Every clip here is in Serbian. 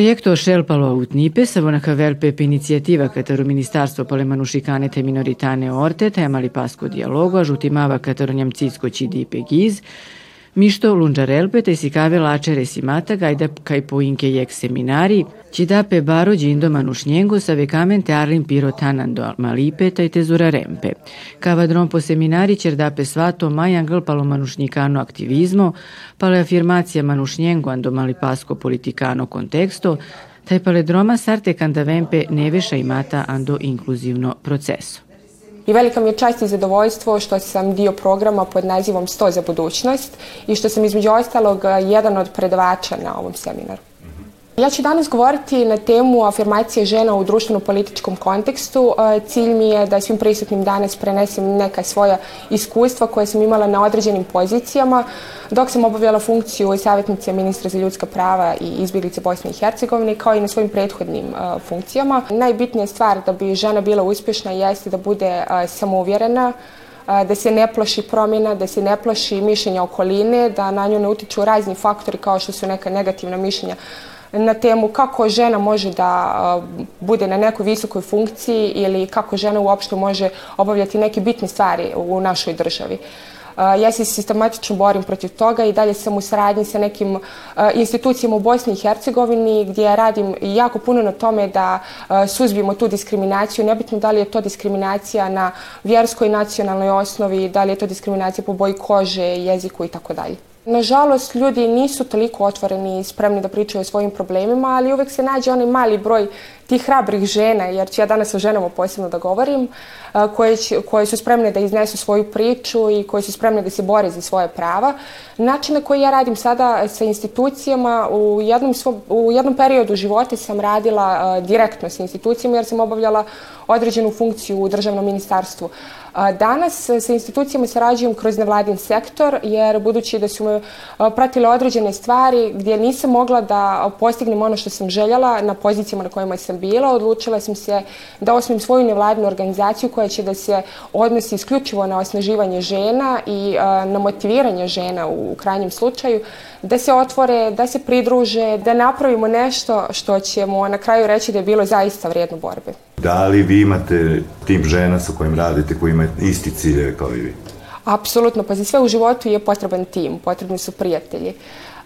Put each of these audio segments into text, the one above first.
Proiectul Scelpalo Utnipe Savonaka Velpep inițiativa către Ministerstvo manušikanete minoritane orte temali pasko dialogu, ažutimava către njemcicko čidipe giz, Mišto lunđarelpe te si mata gajda kaj poinke jek seminari, či da pe baro džindo manušnjengo sa vekamen te arlim piro tanando malipe taj te zurarempe. Kava dron po seminari čer da pe svato majan glpalo manušnjikano aktivizmo, pale afirmacija manušnjengo ando malipasko politikano konteksto, taj pale droma sarte kandavempe neveša imata ando inkluzivno proceso. I velika mi je čast i zadovoljstvo što sam dio programa pod nazivom 100 za budućnost i što sam između ostalog jedan od predavača na ovom seminaru. Ja ću danas govoriti na temu afirmacije žena u društveno-političkom kontekstu. E, cilj mi je da svim prisutnim danas prenesem neka svoja iskustva koje sam imala na određenim pozicijama dok sam obavljala funkciju savjetnice ministra za ljudska prava i izbjeglice Bosne i Hercegovine kao i na svojim prethodnim e, funkcijama. Najbitnija stvar da bi žena bila uspješna jeste da bude e, samouvjerena, da se ne plaši promjena, da se ne plaši mišljenja okoline, da na nju ne utiču razni faktori kao što su neka negativna mišljenja na temu kako žena može da bude na nekoj visokoj funkciji ili kako žena uopšte može obavljati neke bitne stvari u našoj državi. Ja se sistematično borim protiv toga i dalje sam u saradnji sa nekim institucijama u Bosni i Hercegovini gdje radim jako puno na tome da suzbijemo tu diskriminaciju. Nebitno da li je to diskriminacija na vjerskoj nacionalnoj osnovi, da li je to diskriminacija po boji kože, jeziku i tako dalje. Nažalost, ljudi nisu toliko otvoreni i spremni da pričaju o svojim problemima, ali uvek se nađe onaj mali broj tih hrabrih žena, jer ću ja danas o ženama posebno da govorim, koje, će, koje su spremne da iznesu svoju priču i koje su spremne da se bore za svoje prava. Način na koji ja radim sada sa institucijama, u jednom, svom, u jednom periodu života sam radila direktno sa institucijama jer sam obavljala određenu funkciju u državnom ministarstvu. Danas sa institucijama sarađujem kroz nevladin sektor, jer budući da su me pratile određene stvari gdje nisam mogla da postignem ono što sam željela na pozicijama na kojima sam bila, odlučila sam se da osmim svoju nevladinu organizaciju koja će da se odnosi isključivo na osnaživanje žena i na motiviranje žena u, u krajnjem slučaju, da se otvore, da se pridruže, da napravimo nešto što ćemo na kraju reći da je bilo zaista vrijedno borbe. Da li vi imate tim žena sa kojim radite, koji ima isti ciljeve kao i vi? Apsolutno, pa za sve u životu je potreban tim, potrebni su prijatelji.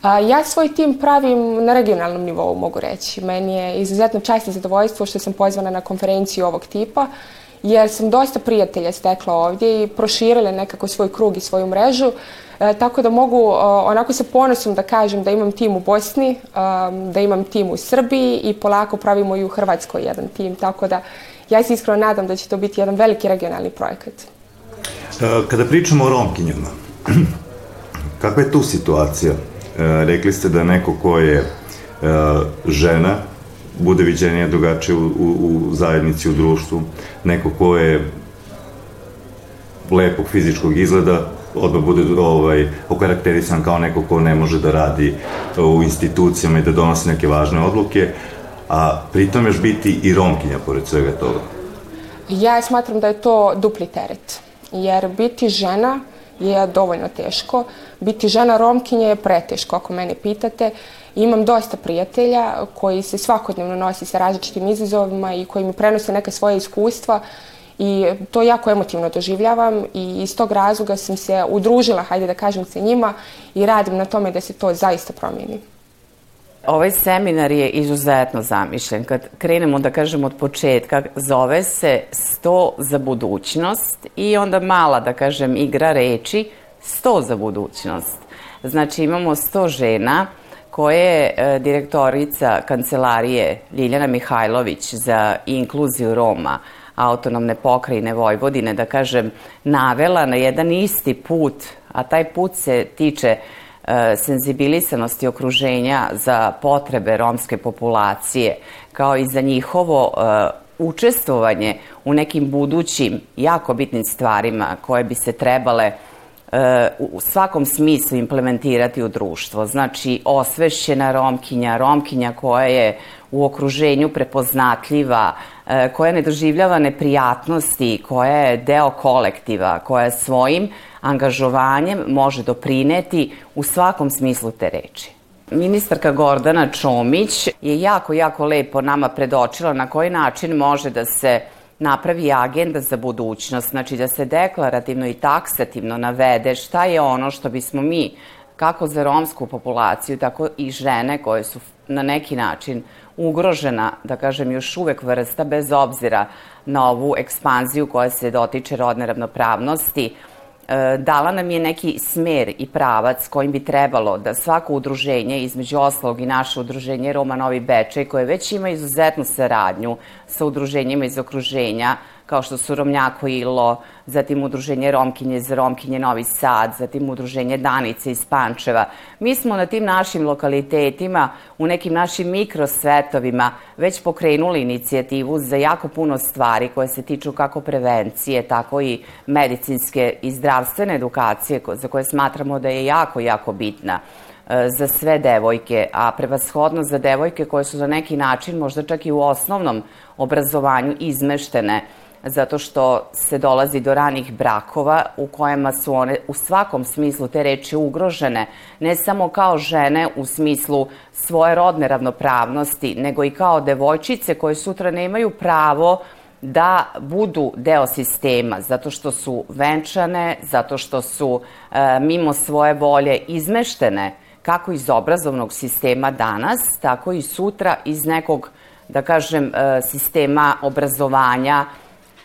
Ja svoj tim pravim na regionalnom nivou, mogu reći. Meni je izuzetno čast i zadovoljstvo što sam pozvana na konferenciju ovog tipa, jer sam dosta prijatelja stekla ovdje i proširila nekako svoj krug i svoju mrežu. E, tako da mogu onako sa ponosom da kažem da imam tim u Bosni, da imam tim u Srbiji i polako pravimo i u Hrvatskoj jedan tim. Tako da ja se iskreno nadam da će to biti jedan veliki regionalni projekat. E, kada pričamo o Romkinjama, kakva je tu situacija? E, rekli ste da neko ko je žena bude viđenija drugačije u, u, u zajednici, u društvu, neko ko je lepog fizičkog izgleda, odmah bude ovaj, okarakterisan kao neko ko ne može da radi u institucijama i da donosi neke važne odluke, a pritom još biti i romkinja pored svega toga. Ja smatram da je to dupli teret, jer biti žena je dovoljno teško, biti žena romkinje je preteško, ako mene pitate. Imam dosta prijatelja koji se svakodnevno nosi sa različitim izazovima i koji mi prenose neke svoje iskustva i to jako emotivno doživljavam i iz tog razloga sam se udružila, hajde da kažem, sa njima i radim na tome da se to zaista promijeni. Ovaj seminar je izuzetno zamišljen. Kad krenemo da kažem od početka, zove se 100 za budućnost i onda mala, da kažem, igra reči 100 za budućnost. Znači imamo 100 žena koje je direktorica kancelarije Ljiljana Mihajlović za inkluziju Roma autonomne pokrajine Vojvodine, da kažem, navela na jedan isti put, a taj put se tiče e, senzibilisanosti okruženja za potrebe romske populacije, kao i za njihovo e, učestvovanje u nekim budućim jako bitnim stvarima koje bi se trebale e, u svakom smislu implementirati u društvo. Znači, osvešćena romkinja, romkinja koja je u okruženju prepoznatljiva, e, koja ne doživljava neprijatnosti, koja je deo kolektiva, koja svojim angažovanjem može doprineti u svakom smislu te reči. ministarka Gordana Čomić je jako, jako lepo nama predočila na koji način može da se napravi agenda za budućnost, znači da se deklarativno i taksativno navede šta je ono što bismo mi, kako za romsku populaciju, tako i žene koje su na neki način ugrožena, da kažem, još uvek vrsta, bez obzira na ovu ekspanziju koja se dotiče rodne ravnopravnosti, dala nam je neki smer i pravac kojim bi trebalo da svako udruženje, između oslog i naše udruženje Roma Novi Bečej, koje već ima izuzetnu saradnju sa udruženjima iz okruženja, kao što su Romnjako Ilo, zatim udruženje Romkinje za Romkinje Novi Sad, zatim udruženje Danice iz Pančeva. Mi smo na tim našim lokalitetima, u nekim našim mikrosvetovima već pokrenuli inicijativu za jako puno stvari koje se tiču kako prevencije, tako i medicinske i zdravstvene edukacije za koje smatramo da je jako, jako bitna e, za sve devojke, a prevashodno za devojke koje su za neki način možda čak i u osnovnom obrazovanju izmeštene zato što se dolazi do ranih brakova u kojima su one u svakom smislu te reči ugrožene, ne samo kao žene u smislu svoje rodne ravnopravnosti, nego i kao devojčice koje sutra nemaju pravo da budu deo sistema, zato što su venčane, zato što su e, mimo svoje volje izmeštene kako iz obrazovnog sistema danas, tako i sutra iz nekog, da kažem, e, sistema obrazovanja,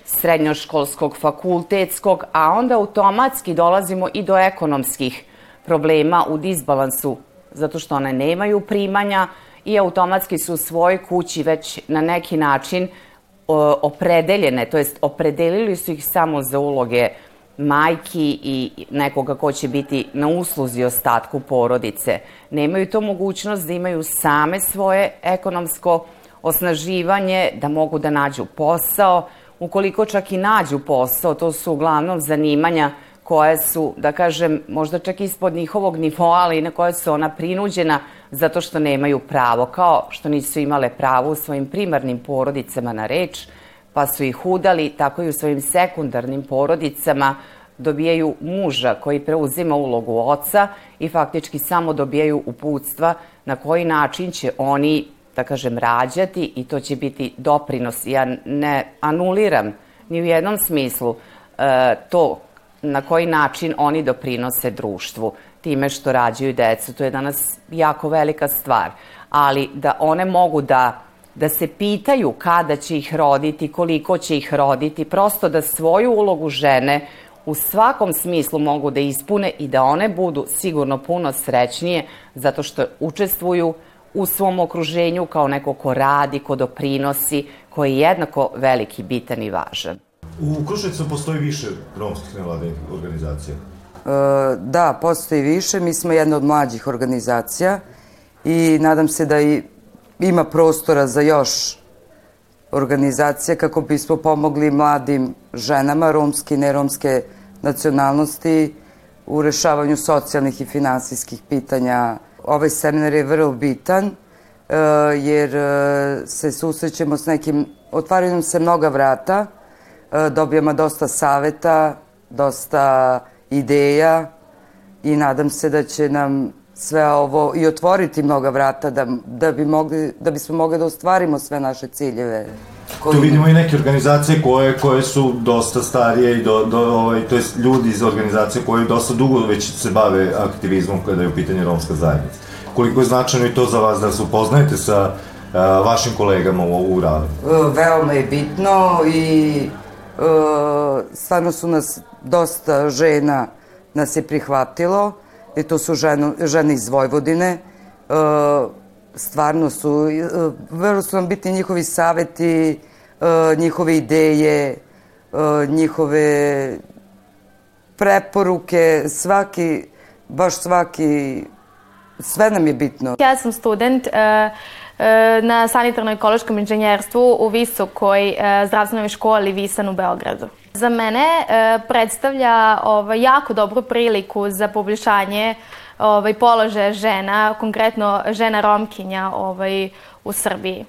srednjoškolskog, fakultetskog, a onda automatski dolazimo i do ekonomskih problema u disbalansu, zato što one nemaju primanja i automatski su u svojoj kući već na neki način opredeljene, to jest opredelili su ih samo za uloge majki i nekoga ko će biti na usluzi ostatku porodice. Nemaju to mogućnost da imaju same svoje ekonomsko osnaživanje, da mogu da nađu posao, ukoliko čak i nađu posao, to su uglavnom zanimanja koje su, da kažem, možda čak ispod njihovog nivoa, ali na koje su ona prinuđena zato što nemaju pravo, kao što nisu imale pravo u svojim primarnim porodicama na reč, pa su ih udali, tako i u svojim sekundarnim porodicama dobijaju muža koji preuzima ulogu oca i faktički samo dobijaju uputstva na koji način će oni da kažem, rađati i to će biti doprinos. Ja ne anuliram ni u jednom smislu e, to na koji način oni doprinose društvu time što rađaju decu. To je danas jako velika stvar. Ali da one mogu da da se pitaju kada će ih roditi, koliko će ih roditi, prosto da svoju ulogu žene u svakom smislu mogu da ispune i da one budu sigurno puno srećnije zato što učestvuju u svom okruženju kao neko ko radi, ko doprinosi, koji je jednako veliki, bitan i važan. U Kruševcu postoji više romskih nevladinih organizacija? E, da, postoji više. Mi smo jedna od mlađih organizacija i nadam se da i ima prostora za još organizacije kako bismo pomogli mladim ženama romske i neromske nacionalnosti u rešavanju socijalnih i finansijskih pitanja Ovaj seminar je vrlo bitan uh, jer uh, se susrećemo s nekim, otvaraju nam se mnoga vrata, uh, dobijamo dosta saveta, dosta ideja i nadam se da će nam sve ovo i otvoriti mnoga vrata da, da, bi mogli, da bismo mogli da ostvarimo sve naše ciljeve. Koji... Tu vidimo i neke organizacije koje, koje su dosta starije i do, do, ovaj, to jest ljudi iz organizacije koji dosta dugo već se bave aktivizmom kada je u pitanju romska zajednica. Koliko je značajno i to za vas da se upoznajete sa a, vašim kolegama u, u radu? E, veoma je bitno i e, stvarno su nas dosta žena nas je prihvatilo i to su ženo, žene iz Vojvodine. E, stvarno su, e, vrlo su nam bitni njihovi saveti, e, njihove ideje, e, njihove preporuke, svaki, baš svaki, sve nam je bitno. Ja sam student na sanitarno-ekološkom inženjerstvu u Visokoj zdravstvenoj školi Visan u Beogradu. Za mene predstavlja ovaj, jako dobru priliku za poboljšanje ovaj, položaja žena, konkretno žena Romkinja ovaj, u Srbiji.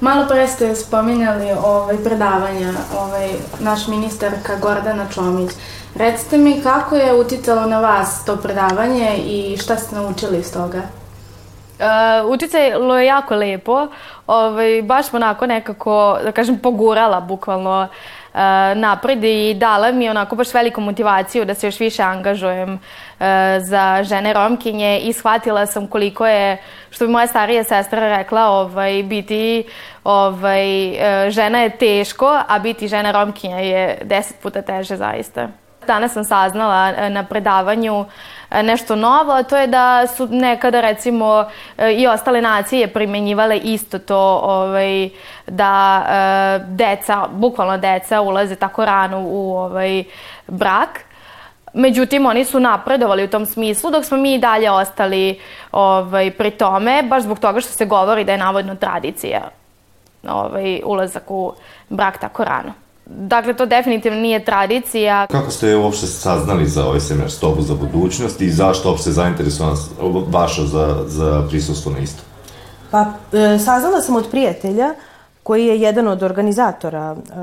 Malo pre ste spominjali ovaj, predavanja, ovaj, naš ministarka Gordana Čomić. Recite mi kako je uticalo na vas to predavanje i šta ste naučili iz toga? Uh, uticalo je jako lepo, ovaj, baš onako nekako, da kažem, pogurala bukvalno uh, napred i dala mi onako baš veliku motivaciju da se još više angažujem uh, za žene romkinje i shvatila sam koliko je, što bi moja starija sestra rekla, ovaj, biti ovaj, uh, žena je teško, a biti žena romkinja je deset puta teže zaista. Danas sam saznala uh, na predavanju E, nešto novo, a to je da su nekada recimo e, i ostale nacije primenjivale isto to ovaj, da e, deca, bukvalno deca ulaze tako rano u ovaj, brak. Međutim, oni su napredovali u tom smislu, dok smo mi i dalje ostali ovaj, pri tome, baš zbog toga što se govori da je navodno tradicija ovaj, ulazak u brak tako rano. Dakle, to definitivno nije tradicija. Kako ste uopšte saznali za ovaj seminar Stopu za budućnost i zašto uopšte zainteresovana vaša za, za prisustvo na isto? Pa, e, saznala sam od prijatelja koji je jedan od organizatora e,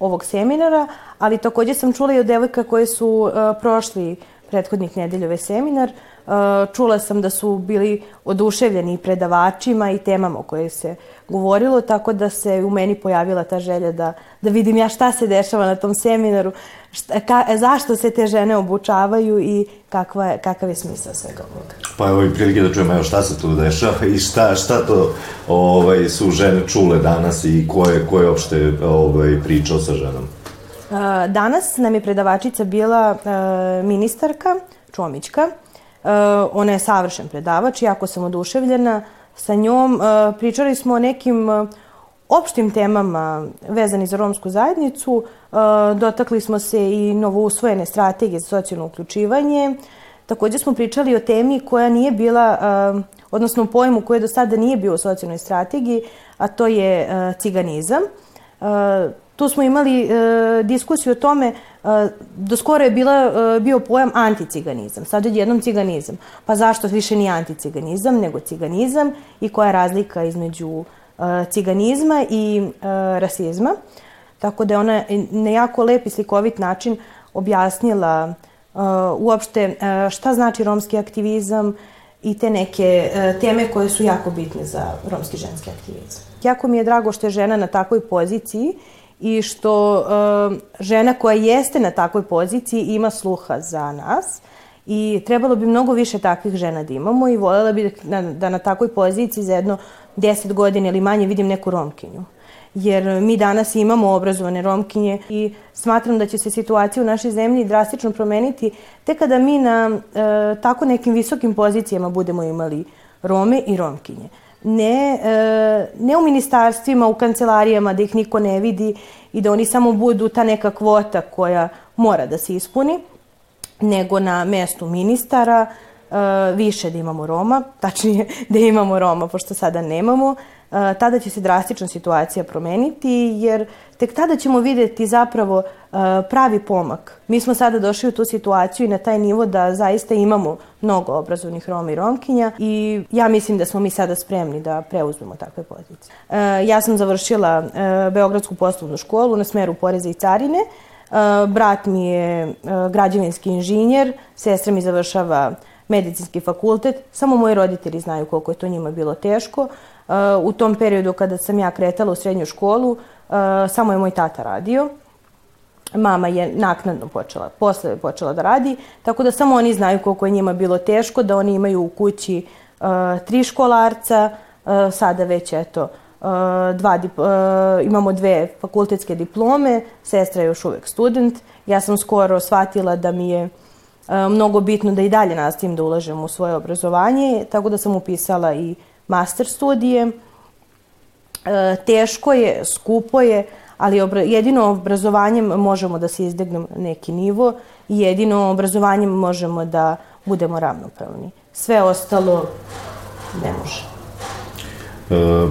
ovog seminara, ali takođe sam čula i od devojka koje su e, prošli prethodnih nedeljove seminar. E, čula sam da su bili oduševljeni predavačima i temama o koje se govorilo, tako da se u meni pojavila ta želja da, da vidim ja šta se dešava na tom seminaru, šta, ka, zašto se te žene obučavaju i kakva je, kakav je smisao svega ovoga. Pa evo i prilike da čujemo evo šta se tu dešava i šta, šta to ovaj, su žene čule danas i ko je, ko je opšte ovaj, pričao sa ženom. Danas nam je predavačica bila ministarka Čomićka. Ona je savršen predavač, jako sam oduševljena sa njom. Pričali smo o nekim opštim temama vezani za romsku zajednicu. Dotakli smo se i novousvojene strategije za socijalno uključivanje. Takođe smo pričali o temi koja nije bila, odnosno pojmu koja do sada nije bio u socijalnoj strategiji, a to je ciganizam. Tu smo imali e, diskusiju o tome, e, do skoro je bila, e, bio pojam anticiganizam, sad jednom ciganizam. Pa zašto više nije anticiganizam, nego ciganizam i koja je razlika između e, ciganizma i rasizma. Tako da je ona na jako lep i slikovit način objasnila uopšte šta znači romski aktivizam i te neke teme koje su jako bitne za romski ženski aktivizam. Jako mi je drago što je žena na takvoj poziciji i što uh, žena koja jeste na takvoj poziciji ima sluha za nas i trebalo bi mnogo više takvih žena da imamo i voljela bi da, da na takvoj poziciji za jedno deset godina ili manje vidim neku romkinju. Jer mi danas imamo obrazovane romkinje i smatram da će se situacija u našoj zemlji drastično promeniti te kada mi na e, tako nekim visokim pozicijama budemo imali Rome i Romkinje ne, e, ne u ministarstvima, u kancelarijama, da ih niko ne vidi i da oni samo budu ta neka kvota koja mora da se ispuni, nego na mestu ministara, e, više da imamo Roma, tačnije da imamo Roma, pošto sada nemamo, tada će se drastična situacija promeniti, jer tek tada ćemo videti zapravo pravi pomak. Mi smo sada došli u tu situaciju i na taj nivo da zaista imamo mnogo obrazovnih Roma i Romkinja i ja mislim da smo mi sada spremni da preuzmemo takve pozicije. Ja sam završila Beogradsku poslovnu školu na smeru poreza i carine. Brat mi je građevinski inženjer, sestra mi završava medicinski fakultet. Samo moji roditelji znaju koliko je to njima bilo teško. U tom periodu kada sam ja kretala u srednju školu, samo je moj tata radio mama je naknadno počela, posle je počela da radi, tako da samo oni znaju koliko je njima bilo teško, da oni imaju u kući uh, tri školarca, uh, sada već eto, uh, dva, uh, imamo dve fakultetske diplome, sestra je još uvek student. Ja sam skoro shvatila da mi je uh, mnogo bitno da i dalje nastavim da ulažem u svoje obrazovanje, tako da sam upisala i master studije. Uh, teško je, skupo je, ali jedino obrazovanjem možemo da se izdegnemo neki nivo i jedino obrazovanjem možemo da budemo ravnopravni. Sve ostalo ne može. E,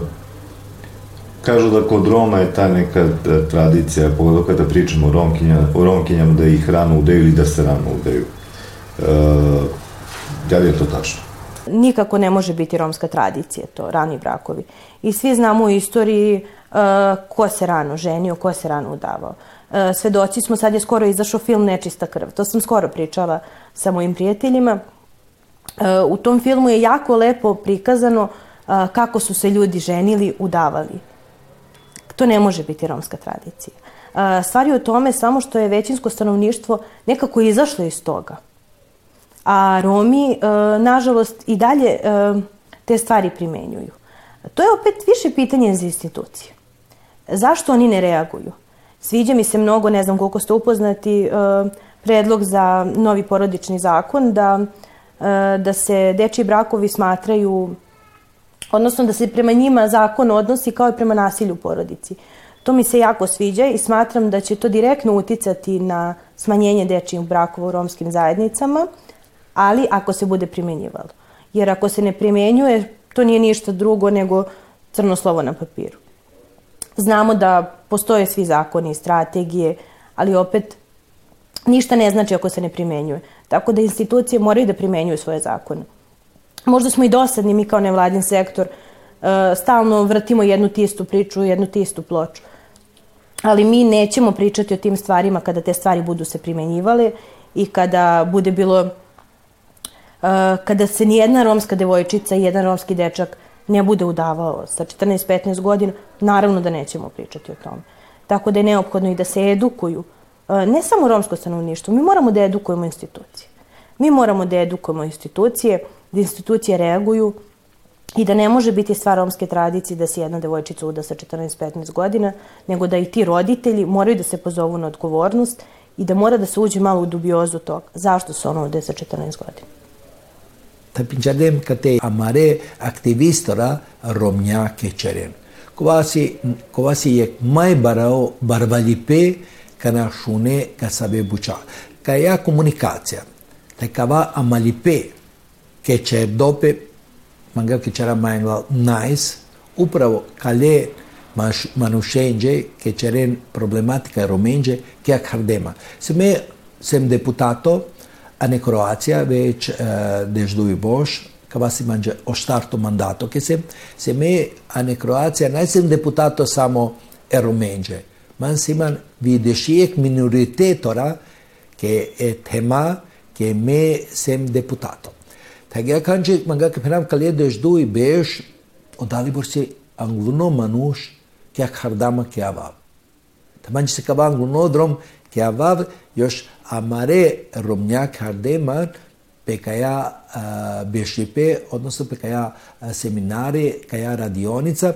kažu da kod Roma je ta neka e, tradicija, pogotovo kada pričamo o, romkinjama, o romkinjama da ih rano udaju ili da se rano udaju. E, da li je to tačno? Nikako ne može biti romska tradicija, to rani brakovi. I svi znamo u istoriji Uh, ko se rano ženio, ko se rano udavao. Uh, svedoci smo, sad je skoro izašao film Nečista krv. To sam skoro pričala sa mojim prijateljima. u tom filmu je jako lepo prikazano kako su se ljudi ženili, udavali. To ne može biti romska tradicija. Stvar je u tome samo što je većinsko stanovništvo nekako izašlo iz toga. A Romi, nažalost, i dalje te stvari primenjuju. To je opet više pitanje za institucije. Zašto oni ne reaguju? Sviđa mi se mnogo, ne znam koliko ste upoznati, predlog za novi porodični zakon da, da se dečiji brakovi smatraju odnosno da se prema njima zakon odnosi kao i prema nasilju u porodici. To mi se jako sviđa i smatram da će to direktno uticati na smanjenje dečijih brakova u romskim zajednicama, ali ako se bude primenjivalo. Jer ako se ne primenjuje, to nije ništa drugo nego crno slovo na papiru. Znamo da postoje svi zakoni i strategije, ali opet ništa ne znači ako se ne primenjuje. Tako da institucije moraju da primenjuju svoje zakone. Možda smo i dosadni mi kao nevladin sektor, e, stalno vrtimo jednu tistu priču, jednu tistu ploču. Ali mi nećemo pričati o tim stvarima kada te stvari budu se primenjivale i kada bude bilo, kada se nijedna romska devojčica i jedan romski dečak ne bude udavao sa 14-15 godina, naravno da nećemo pričati o tome. Tako da je neophodno i da se edukuju, e, ne samo romsko stanovništvo, mi moramo da edukujemo institucije. Mi moramo da edukujemo institucije, da institucije reaguju i da ne može biti stvar romske tradicije da se jedna devojčica uda sa 14-15 godina, nego da i ti roditelji moraju da se pozovu na odgovornost i da mora da se uđe malo u dubiozu toga. Zašto se ono ude sa 14 godina? Pinchadem către amare activistora Romnia Keceren. Covasi, covasi e mai barau barbalipe că ne așune că să be bucea. Că ea comunicația. Te cava amalipe că ce dope manga că ce era mai nice upravo cale manușenge că ceren problematica romenge că hardema. Se me sem deputato a anë Kroacija već dežduvi bosh, ka vasi manđe oštartu mandato, che se, se me anë Kroacija najsem deputato samo e rumenđe, man si man videshijek minoritetora che e tema che me sem deputato. Tagja kanđe manga ke penam kalje dežduvi beš, odali bor se angluno manush kja kardama kja vav. Tamanđe se ka va angluno drom kja vav, još amare romnjak hardeman pekaja bešipe, odnosno pekaja seminari, kaja radionica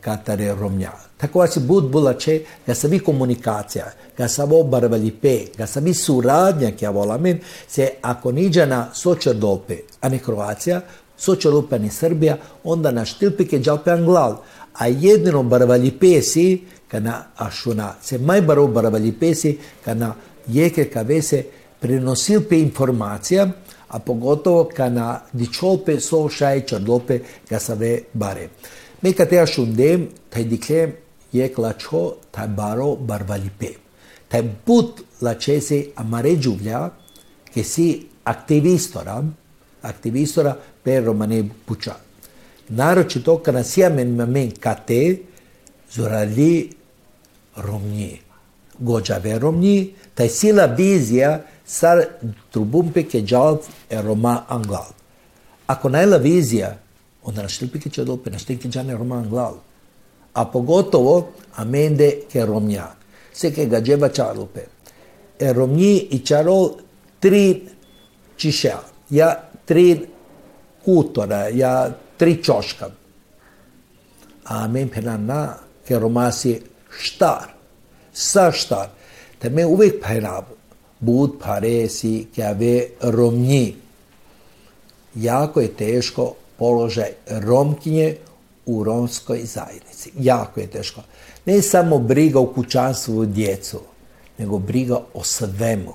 katare romnjak. Tako se bud bulače, ga sabi komunikacija, ga savo barvalipe, ga sabi suradnja kja volamen, se ako niđa na Sočerdope, a ne Kroacija, Sočelupan iz Srbija, onda na štilpike đalpean glal, a jedino barvalji pesi, kana ašuna, se maj barov barvalji pesi, kana jeke kavese prenosilpe informacija, a pogotovo kana dičolpe so šaj čardlope gasave bare. Mekatea ja šundem, taj dikle je klačho, taj baro barvalji pe. Taj put lačesi amare džuvlja, che si attivistora, attivistora peromane puça. Naročito, ker nasjemen mamen kate zorali Romni. Gojave Romni, ta je sila vizija, sar trubum peke džalt e Roma anglal. Ako najla vizija, onda naštel peke čadope, naštel peke džane Roma anglal. A pogotovo amende ke Romnja, se ke ga džeba čadope. E Romni i čarol tri čišel, ja tri kutora, ja tri čoška. A men penana che romasi štar, sa štar. Te me uvijek penab, bud paresi che ave romnji. Jako je teško položaj romkinje u romskoj zajednici. Jako je teško. Ne samo briga u kućanstvu djecu, nego briga o svemu.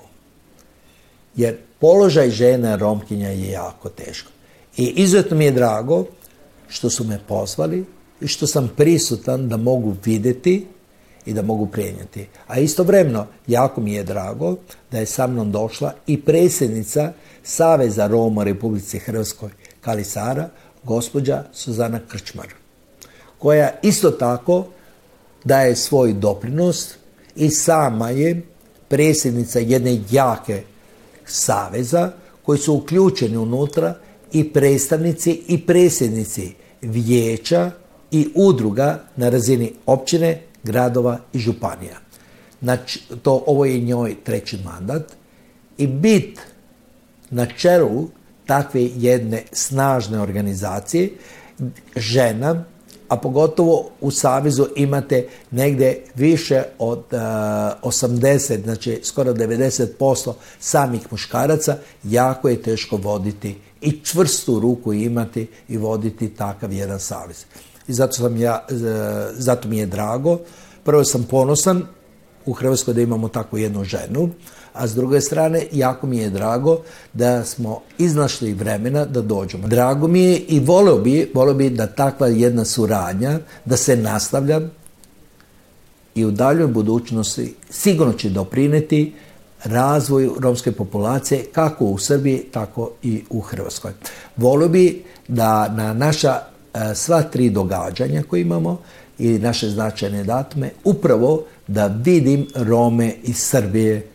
Jer položaj žena romkinja je jako teško. I izuzetno mi je drago što su me pozvali i što sam prisutan da mogu vidjeti i da mogu prenijeti. A istovremeno, jako mi je drago da je sa mnom došla i predsjednica Saveza Roma Republici Hrvatskoj Kalisara, gospođa Suzana Krčmar koja isto tako daje svoj doprinos i sama je predsjednica jedne jake saveza koji su uključeni unutra i predstavnici i predsjednici vijeća i udruga na razini općine, gradova i županija. Znači, to, ovo je njoj treći mandat i bit na čelu takve jedne snažne organizacije žena, a pogotovo u Savezu imate negde više od uh, 80, znači skoro 90% samih muškaraca, jako je teško voditi i čvrstu ruku imati i voditi takav jedan savez. I zato, sam ja, uh, zato mi je drago. Prvo sam ponosan u Hrvatskoj da imamo takvu jednu ženu, a s druge strane jako mi je drago da smo iznašli vremena da dođemo. Drago mi je i volio bi, volio bi da takva jedna suradnja, da se nastavlja i u daljoj budućnosti sigurno će doprineti razvoju romske populacije kako u Srbiji, tako i u Hrvatskoj. Volio bi da na naša e, sva tri događanja koje imamo i naše značajne datume, upravo da vidim Rome iz Srbije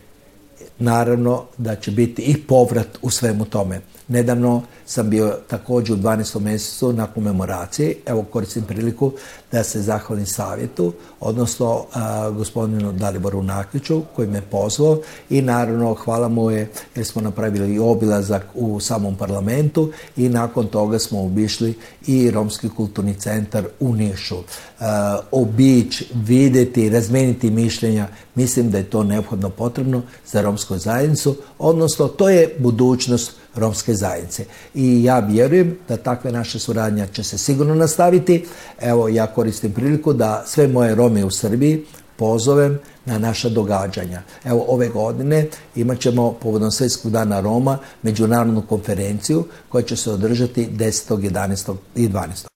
naravno da će biti i povrat u svemu tome. Nedavno sam bio također u 12. mjesecu na komemoracije. Evo koristim priliku da se zahvalim savjetu, odnosno a, gospodinu Daliboru Nakliću koji me pozvao i naravno hvala mu je jer smo napravili obilazak u samom parlamentu i nakon toga smo obišli i Romski kulturni centar u Nišu. A, obić, videti, razmeniti mišljenja, mislim da je to neophodno potrebno za romsku zajednicu, odnosno to je budućnost romske zajednice. I ja vjerujem da takve naše suradnja će se sigurno nastaviti. Evo, ja koristim priliku da sve moje Rome u Srbiji pozovem na naša događanja. Evo, ove godine imat ćemo povodom Svjetskog dana Roma međunarodnu konferenciju koja će se održati 10. 11. i 12.